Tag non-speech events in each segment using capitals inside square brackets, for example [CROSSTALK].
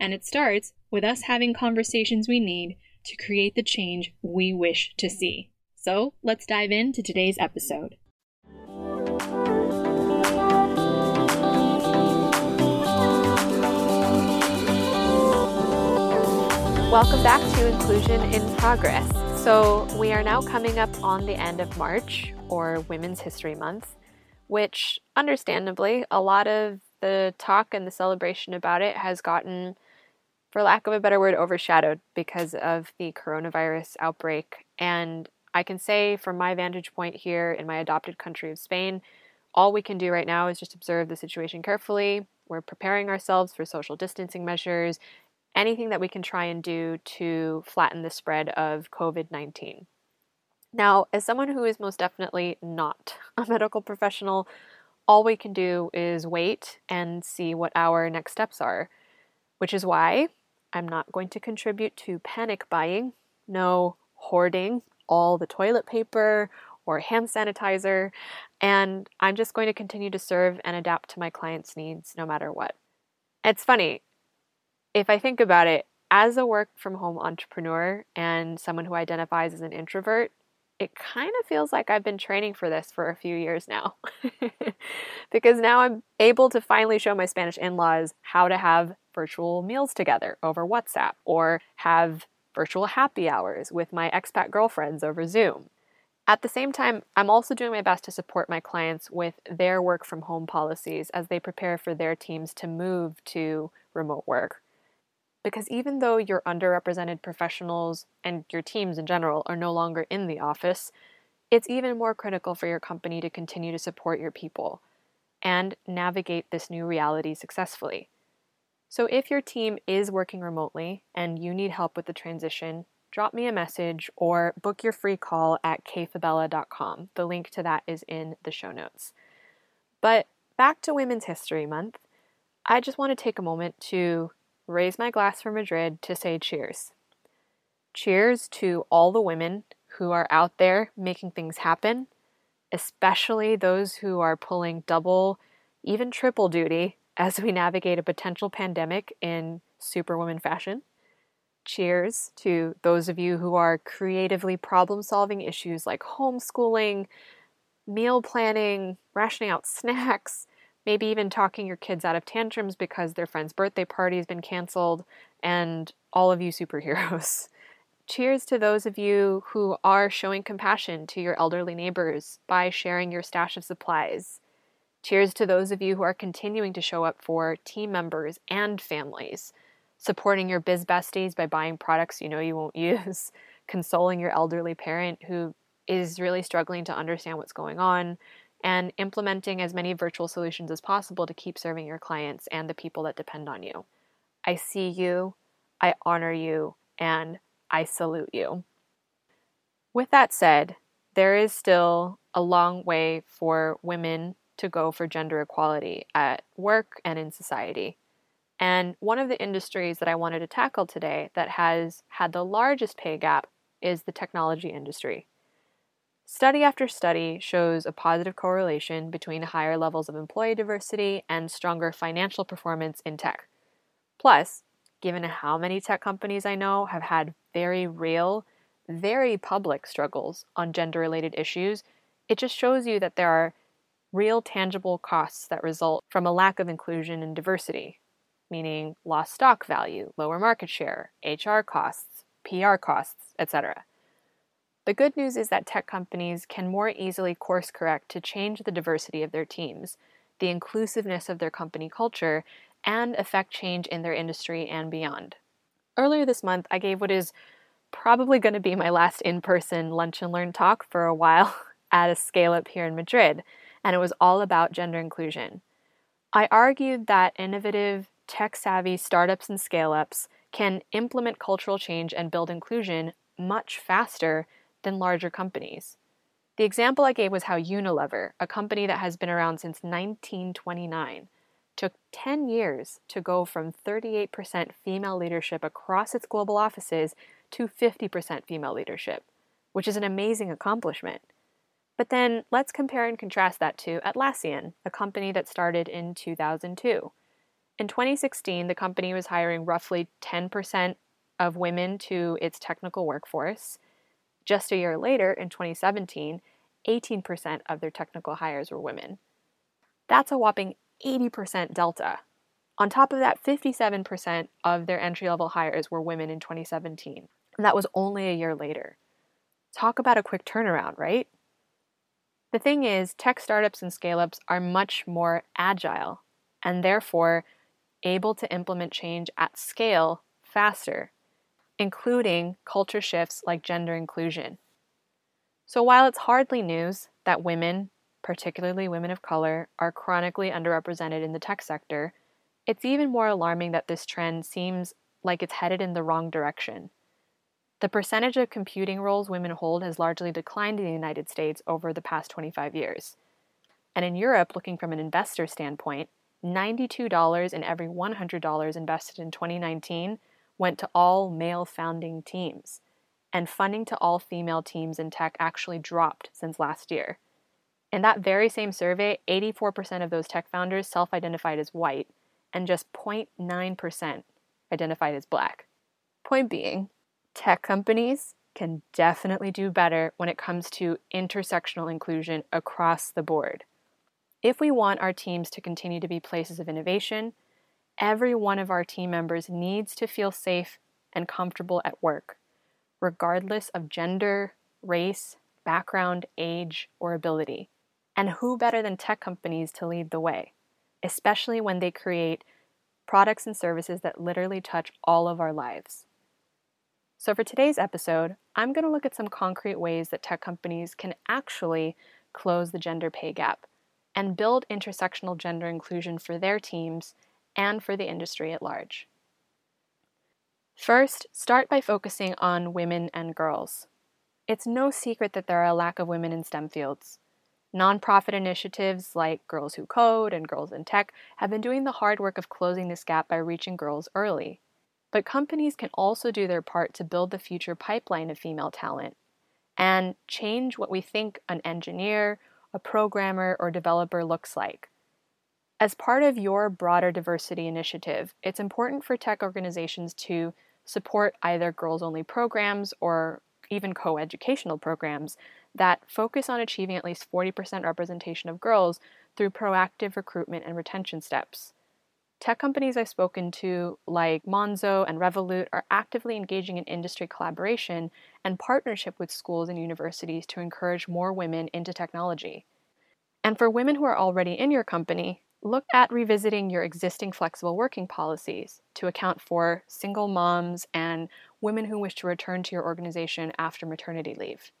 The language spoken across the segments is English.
And it starts with us having conversations we need to create the change we wish to see. So let's dive into today's episode. Welcome back to Inclusion in Progress. So, we are now coming up on the end of March, or Women's History Month, which, understandably, a lot of the talk and the celebration about it has gotten for lack of a better word, overshadowed because of the coronavirus outbreak. And I can say, from my vantage point here in my adopted country of Spain, all we can do right now is just observe the situation carefully. We're preparing ourselves for social distancing measures, anything that we can try and do to flatten the spread of COVID 19. Now, as someone who is most definitely not [LAUGHS] a medical professional, all we can do is wait and see what our next steps are, which is why I'm not going to contribute to panic buying, no hoarding all the toilet paper or hand sanitizer, and I'm just going to continue to serve and adapt to my clients' needs no matter what. It's funny, if I think about it, as a work from home entrepreneur and someone who identifies as an introvert, it kind of feels like I've been training for this for a few years now. [LAUGHS] because now I'm able to finally show my Spanish in laws how to have virtual meals together over WhatsApp or have virtual happy hours with my expat girlfriends over Zoom. At the same time, I'm also doing my best to support my clients with their work from home policies as they prepare for their teams to move to remote work. Because even though your underrepresented professionals and your teams in general are no longer in the office, it's even more critical for your company to continue to support your people and navigate this new reality successfully. So, if your team is working remotely and you need help with the transition, drop me a message or book your free call at kfabella.com. The link to that is in the show notes. But back to Women's History Month, I just want to take a moment to raise my glass for Madrid to say cheers. Cheers to all the women who are out there making things happen, especially those who are pulling double, even triple duty as we navigate a potential pandemic in superwoman fashion. Cheers to those of you who are creatively problem solving issues like homeschooling, meal planning, rationing out snacks, maybe even talking your kids out of tantrums because their friend's birthday party has been canceled, and all of you superheroes. [LAUGHS] Cheers to those of you who are showing compassion to your elderly neighbors by sharing your stash of supplies. Cheers to those of you who are continuing to show up for team members and families, supporting your biz besties by buying products you know you won't [LAUGHS] use, consoling your elderly parent who is really struggling to understand what's going on, and implementing as many virtual solutions as possible to keep serving your clients and the people that depend on you. I see you, I honor you, and I salute you. With that said, there is still a long way for women to go for gender equality at work and in society. And one of the industries that I wanted to tackle today that has had the largest pay gap is the technology industry. Study after study shows a positive correlation between higher levels of employee diversity and stronger financial performance in tech. Plus, given how many tech companies I know have had very real, very public struggles on gender related issues, it just shows you that there are real tangible costs that result from a lack of inclusion and diversity, meaning lost stock value, lower market share, HR costs, PR costs, etc. The good news is that tech companies can more easily course correct to change the diversity of their teams, the inclusiveness of their company culture, and affect change in their industry and beyond. Earlier this month, I gave what is probably going to be my last in person lunch and learn talk for a while [LAUGHS] at a scale up here in Madrid, and it was all about gender inclusion. I argued that innovative, tech savvy startups and scale ups can implement cultural change and build inclusion much faster than larger companies. The example I gave was how Unilever, a company that has been around since 1929, took 10 years to go from 38% female leadership across its global offices to 50% female leadership, which is an amazing accomplishment. But then let's compare and contrast that to Atlassian, a company that started in 2002. In 2016, the company was hiring roughly 10% of women to its technical workforce. Just a year later, in 2017, 18% of their technical hires were women. That's a whopping 80% delta. On top of that, 57% of their entry level hires were women in 2017. And that was only a year later. Talk about a quick turnaround, right? The thing is, tech startups and scale ups are much more agile and therefore able to implement change at scale faster, including culture shifts like gender inclusion. So while it's hardly news that women, particularly women of color, are chronically underrepresented in the tech sector, it's even more alarming that this trend seems like it's headed in the wrong direction. The percentage of computing roles women hold has largely declined in the United States over the past 25 years. And in Europe, looking from an investor standpoint, $92 in every $100 invested in 2019 went to all male founding teams and funding to all female teams in tech actually dropped since last year. In that very same survey, 84% of those tech founders self identified as white, and just 0.9% identified as black. Point being, tech companies can definitely do better when it comes to intersectional inclusion across the board. If we want our teams to continue to be places of innovation, every one of our team members needs to feel safe and comfortable at work regardless of gender, race, background, age, or ability. And who better than tech companies to lead the way, especially when they create products and services that literally touch all of our lives. So, for today's episode, I'm going to look at some concrete ways that tech companies can actually close the gender pay gap and build intersectional gender inclusion for their teams and for the industry at large. First, start by focusing on women and girls. It's no secret that there are a lack of women in STEM fields. Nonprofit initiatives like Girls Who Code and Girls in Tech have been doing the hard work of closing this gap by reaching girls early. But companies can also do their part to build the future pipeline of female talent and change what we think an engineer, a programmer, or developer looks like. As part of your broader diversity initiative, it's important for tech organizations to support either girls only programs or even co educational programs that focus on achieving at least 40% representation of girls through proactive recruitment and retention steps. Tech companies I've spoken to, like Monzo and Revolut, are actively engaging in industry collaboration and partnership with schools and universities to encourage more women into technology. And for women who are already in your company, look at revisiting your existing flexible working policies to account for single moms and women who wish to return to your organization after maternity leave.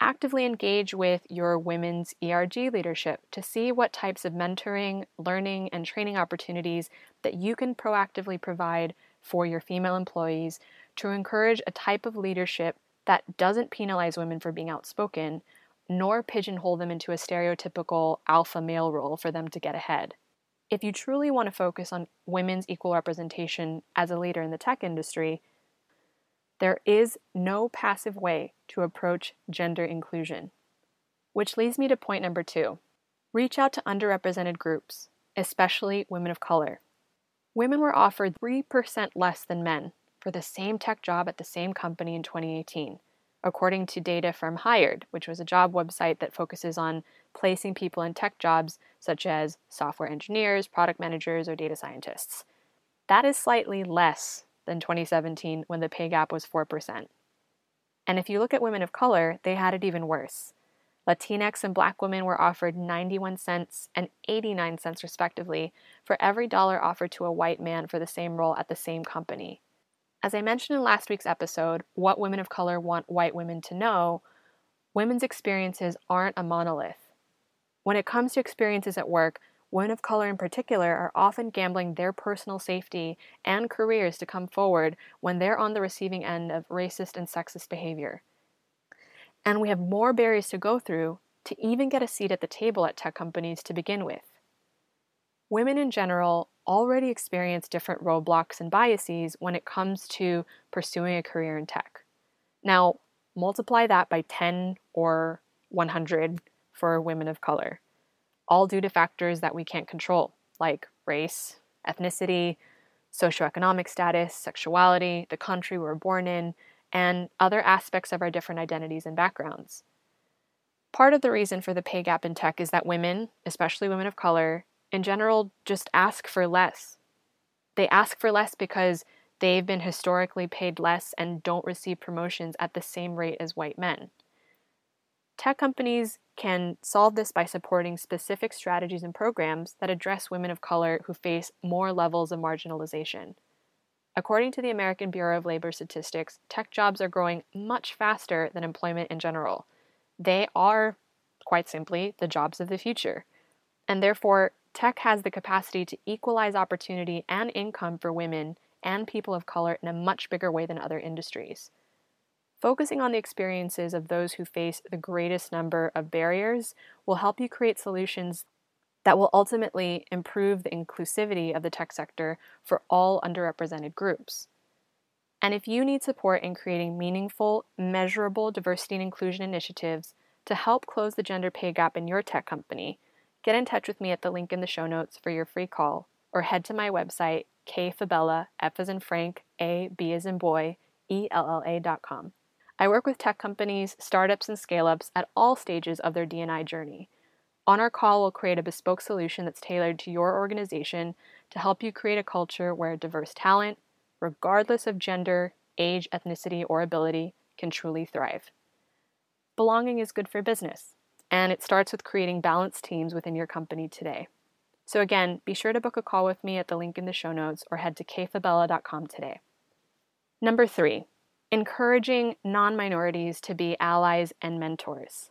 Actively engage with your women's ERG leadership to see what types of mentoring, learning, and training opportunities that you can proactively provide for your female employees to encourage a type of leadership that doesn't penalize women for being outspoken, nor pigeonhole them into a stereotypical alpha male role for them to get ahead. If you truly want to focus on women's equal representation as a leader in the tech industry, there is no passive way to approach gender inclusion. Which leads me to point number two reach out to underrepresented groups, especially women of color. Women were offered 3% less than men for the same tech job at the same company in 2018 according to data from Hired, which was a job website that focuses on placing people in tech jobs such as software engineers, product managers, or data scientists. That is slightly less than 2017 when the pay gap was 4%. And if you look at women of color, they had it even worse. Latinx and black women were offered 91 cents and 89 cents, respectively, for every dollar offered to a white man for the same role at the same company. As I mentioned in last week's episode, What Women of Color Want White Women to Know, women's experiences aren't a monolith. When it comes to experiences at work, women of color in particular are often gambling their personal safety and careers to come forward when they're on the receiving end of racist and sexist behavior. And we have more barriers to go through to even get a seat at the table at tech companies to begin with. Women in general already experience different roadblocks and biases when it comes to pursuing a career in tech. Now, multiply that by 10 or 100 for women of color, all due to factors that we can't control, like race, ethnicity, socioeconomic status, sexuality, the country we were born in, and other aspects of our different identities and backgrounds. Part of the reason for the pay gap in tech is that women, especially women of color, in general just ask for less. They ask for less because they've been historically paid less and don't receive promotions at the same rate as white men. Tech companies can solve this by supporting specific strategies and programs that address women of color who face more levels of marginalization. According to the American Bureau of Labor Statistics, tech jobs are growing much faster than employment in general. They are, quite simply, the jobs of the future. And therefore, tech has the capacity to equalize opportunity and income for women and people of color in a much bigger way than other industries. Focusing on the experiences of those who face the greatest number of barriers will help you create solutions that will ultimately improve the inclusivity of the tech sector for all underrepresented groups. And if you need support in creating meaningful, measurable diversity and inclusion initiatives to help close the gender pay gap in your tech company, Get in touch with me at the link in the show notes for your free call, or head to my website, kfabella, F as in Frank, A, B as in boy, E L L A.com. I work with tech companies, startups, and scale ups at all stages of their D&I journey. On our call, we'll create a bespoke solution that's tailored to your organization to help you create a culture where diverse talent, regardless of gender, age, ethnicity, or ability, can truly thrive. Belonging is good for business and it starts with creating balanced teams within your company today. So, again, be sure to book a call with me at the link in the show notes or head to kfabella.com today. Number three, encouraging non minorities to be allies and mentors.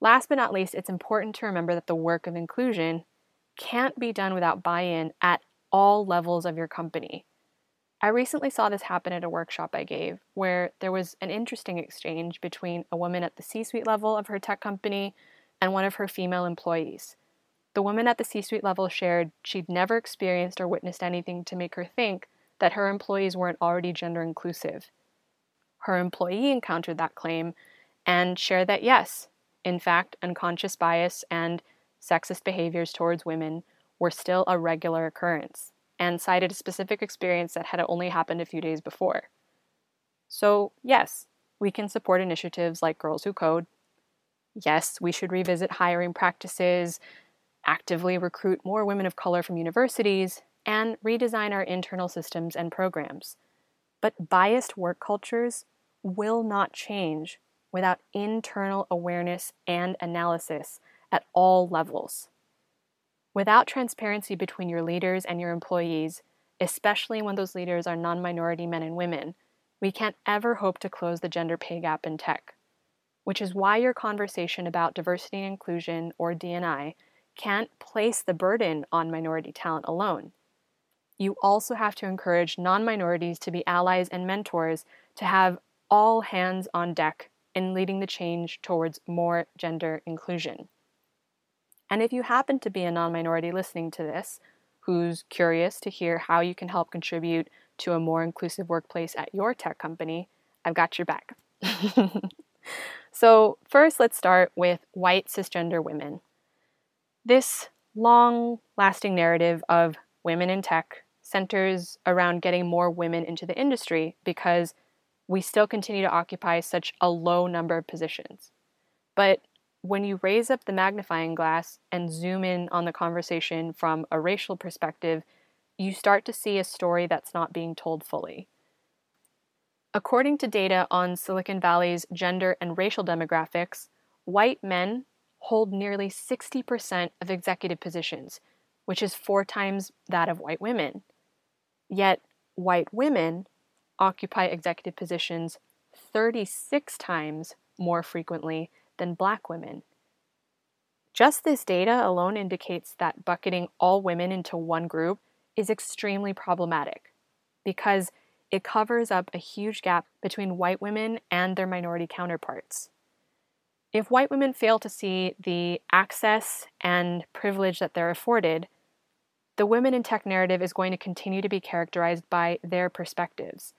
Last but not least, it's important to remember that the work of inclusion can't be done without buy in at all levels of your company. I recently saw this happen at a workshop I gave where there was an interesting exchange between a woman at the C suite level of her tech company and one of her female employees. The woman at the C suite level shared she'd never experienced or witnessed anything to make her think that her employees weren't already gender inclusive. Her employee encountered that claim and shared that yes, in fact, unconscious bias and sexist behaviors towards women were still a regular occurrence and cited a specific experience that had only happened a few days before. So, yes, we can support initiatives like Girls Who Code. Yes, we should revisit hiring practices, actively recruit more women of color from universities, and redesign our internal systems and programs. But biased work cultures will not change without internal awareness and analysis at all levels. Without transparency between your leaders and your employees, especially when those leaders are non minority men and women, we can't ever hope to close the gender pay gap in tech. Which is why your conversation about diversity and inclusion, or DNI, can't place the burden on minority talent alone. You also have to encourage non minorities to be allies and mentors to have all hands on deck in leading the change towards more gender inclusion. And if you happen to be a non minority listening to this, who's curious to hear how you can help contribute to a more inclusive workplace at your tech company, I've got your back. [LAUGHS] so, first, let's start with white cisgender women. This long lasting narrative of women in tech centers around getting more women into the industry because we still continue to occupy such a low number of positions. But when you raise up the magnifying glass and zoom in on the conversation from a racial perspective, you start to see a story that's not being told fully. According to data on Silicon Valley's gender and racial demographics, white men hold nearly 60% of executive positions, which is four times that of white women. Yet, white women occupy executive positions 36 times more frequently than black women. Just this data alone indicates that bucketing all women into one group is extremely problematic because it covers up a huge gap between white women and their minority counterparts. If white women fail to see the access and privilege that they're afforded, the women in tech narrative is going to continue to be characterized by their perspectives,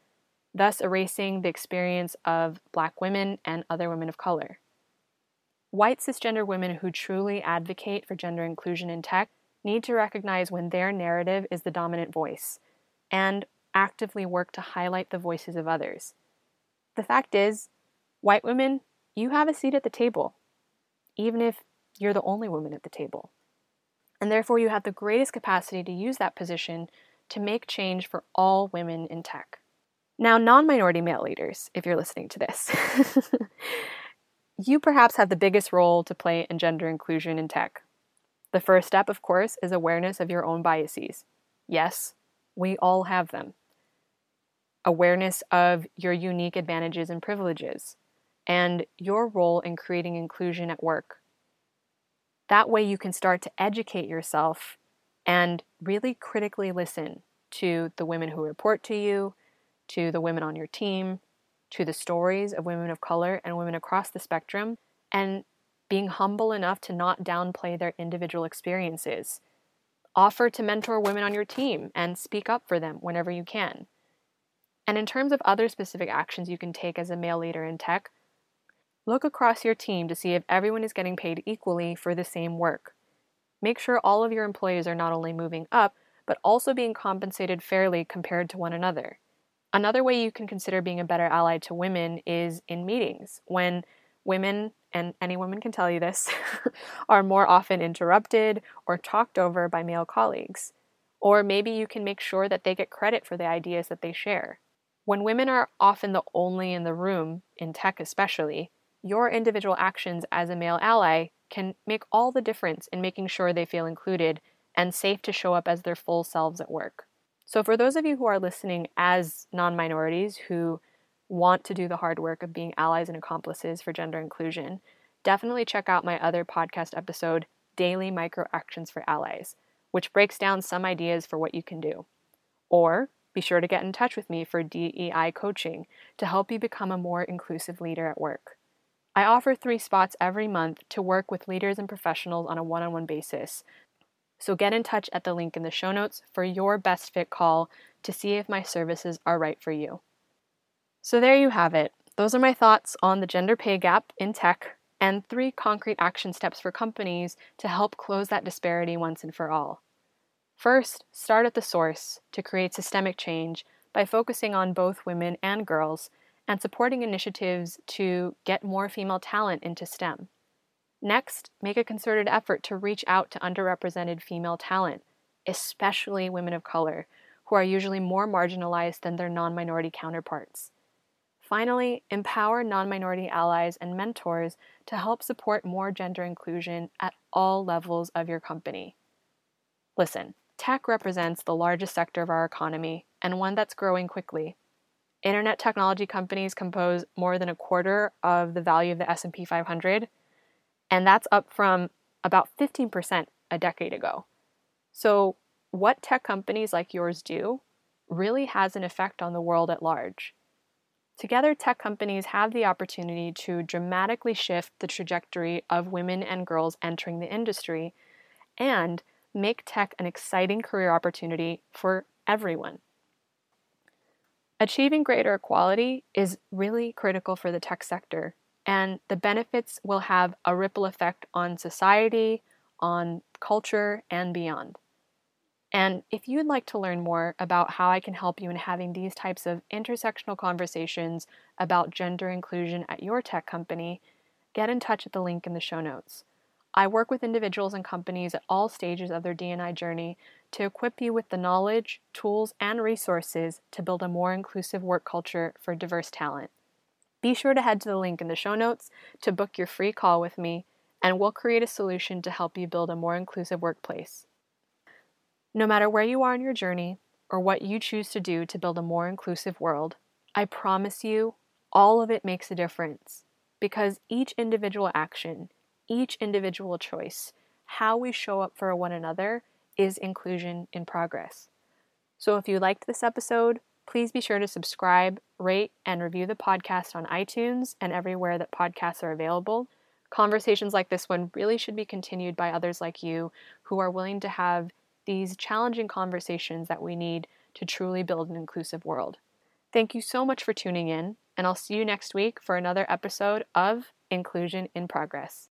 thus erasing the experience of black women and other women of color. White cisgender women who truly advocate for gender inclusion in tech need to recognize when their narrative is the dominant voice and actively work to highlight the voices of others. The fact is, white women, you have a seat at the table, even if you're the only woman at the table. And therefore, you have the greatest capacity to use that position to make change for all women in tech. Now, non minority male leaders, if you're listening to this, [LAUGHS] you perhaps have the biggest role to play in gender inclusion in tech. The first step, of course, is awareness of your own biases. Yes, we all have them. Awareness of your unique advantages and privileges, and your role in creating inclusion at work. That way, you can start to educate yourself and really critically listen to the women who report to you, to the women on your team, to the stories of women of color and women across the spectrum, and being humble enough to not downplay their individual experiences. Offer to mentor women on your team and speak up for them whenever you can. And in terms of other specific actions you can take as a male leader in tech, look across your team to see if everyone is getting paid equally for the same work. Make sure all of your employees are not only moving up, but also being compensated fairly compared to one another. Another way you can consider being a better ally to women is in meetings when women and any woman can tell you this, [LAUGHS] are more often interrupted or talked over by male colleagues. Or maybe you can make sure that they get credit for the ideas that they share. When women are often the only in the room, in tech especially, your individual actions as a male ally can make all the difference in making sure they feel included and safe to show up as their full selves at work. So, for those of you who are listening as non minorities who want to do the hard work of being allies and accomplices for gender inclusion, definitely check out my other podcast episode, Daily Micro Actions for Allies, which breaks down some ideas for what you can do. Or be sure to get in touch with me for DEI coaching to help you become a more inclusive leader at work. I offer three spots every month to work with leaders and professionals on a one on one basis. So get in touch at the link in the show notes for your best fit call to see if my services are right for you. So there you have it. Those are my thoughts on the gender pay gap in tech and three concrete action steps for companies to help close that disparity once and for all. First, start at the source to create systemic change by focusing on both women and girls and supporting initiatives to get more female talent into STEM. Next, make a concerted effort to reach out to underrepresented female talent, especially women of color, who are usually more marginalized than their non minority counterparts. Finally, empower non minority allies and mentors to help support more gender inclusion at all levels of your company. Listen, tech represents the largest sector of our economy and one that's growing quickly. Internet technology companies compose more than a quarter of the value of the S&P 500, and that's up from about 15% a decade ago. So, what tech companies like yours do really has an effect on the world at large. Together, tech companies have the opportunity to dramatically shift the trajectory of women and girls entering the industry and make tech an exciting career opportunity for everyone. Achieving greater equality is really critical for the tech sector, and the benefits will have a ripple effect on society, on culture, and beyond. And if you'd like to learn more about how I can help you in having these types of intersectional conversations about gender inclusion at your tech company, get in touch at the link in the show notes. I work with individuals and companies at all stages of their D&I journey to equip you with the knowledge, tools, and resources to build a more inclusive work culture for diverse talent. Be sure to head to the link in the show notes to book your free call with me, and we'll create a solution to help you build a more inclusive workplace. No matter where you are in your journey or what you choose to do to build a more inclusive world, I promise you, all of it makes a difference because each individual action, each individual choice, how we show up for one another, is inclusion in progress. So if you liked this episode, please be sure to subscribe, rate, and review the podcast on iTunes and everywhere that podcasts are available. Conversations like this one really should be continued by others like you who are willing to have these challenging conversations that we need to truly build an inclusive world. Thank you so much for tuning in, and I'll see you next week for another episode of Inclusion in Progress.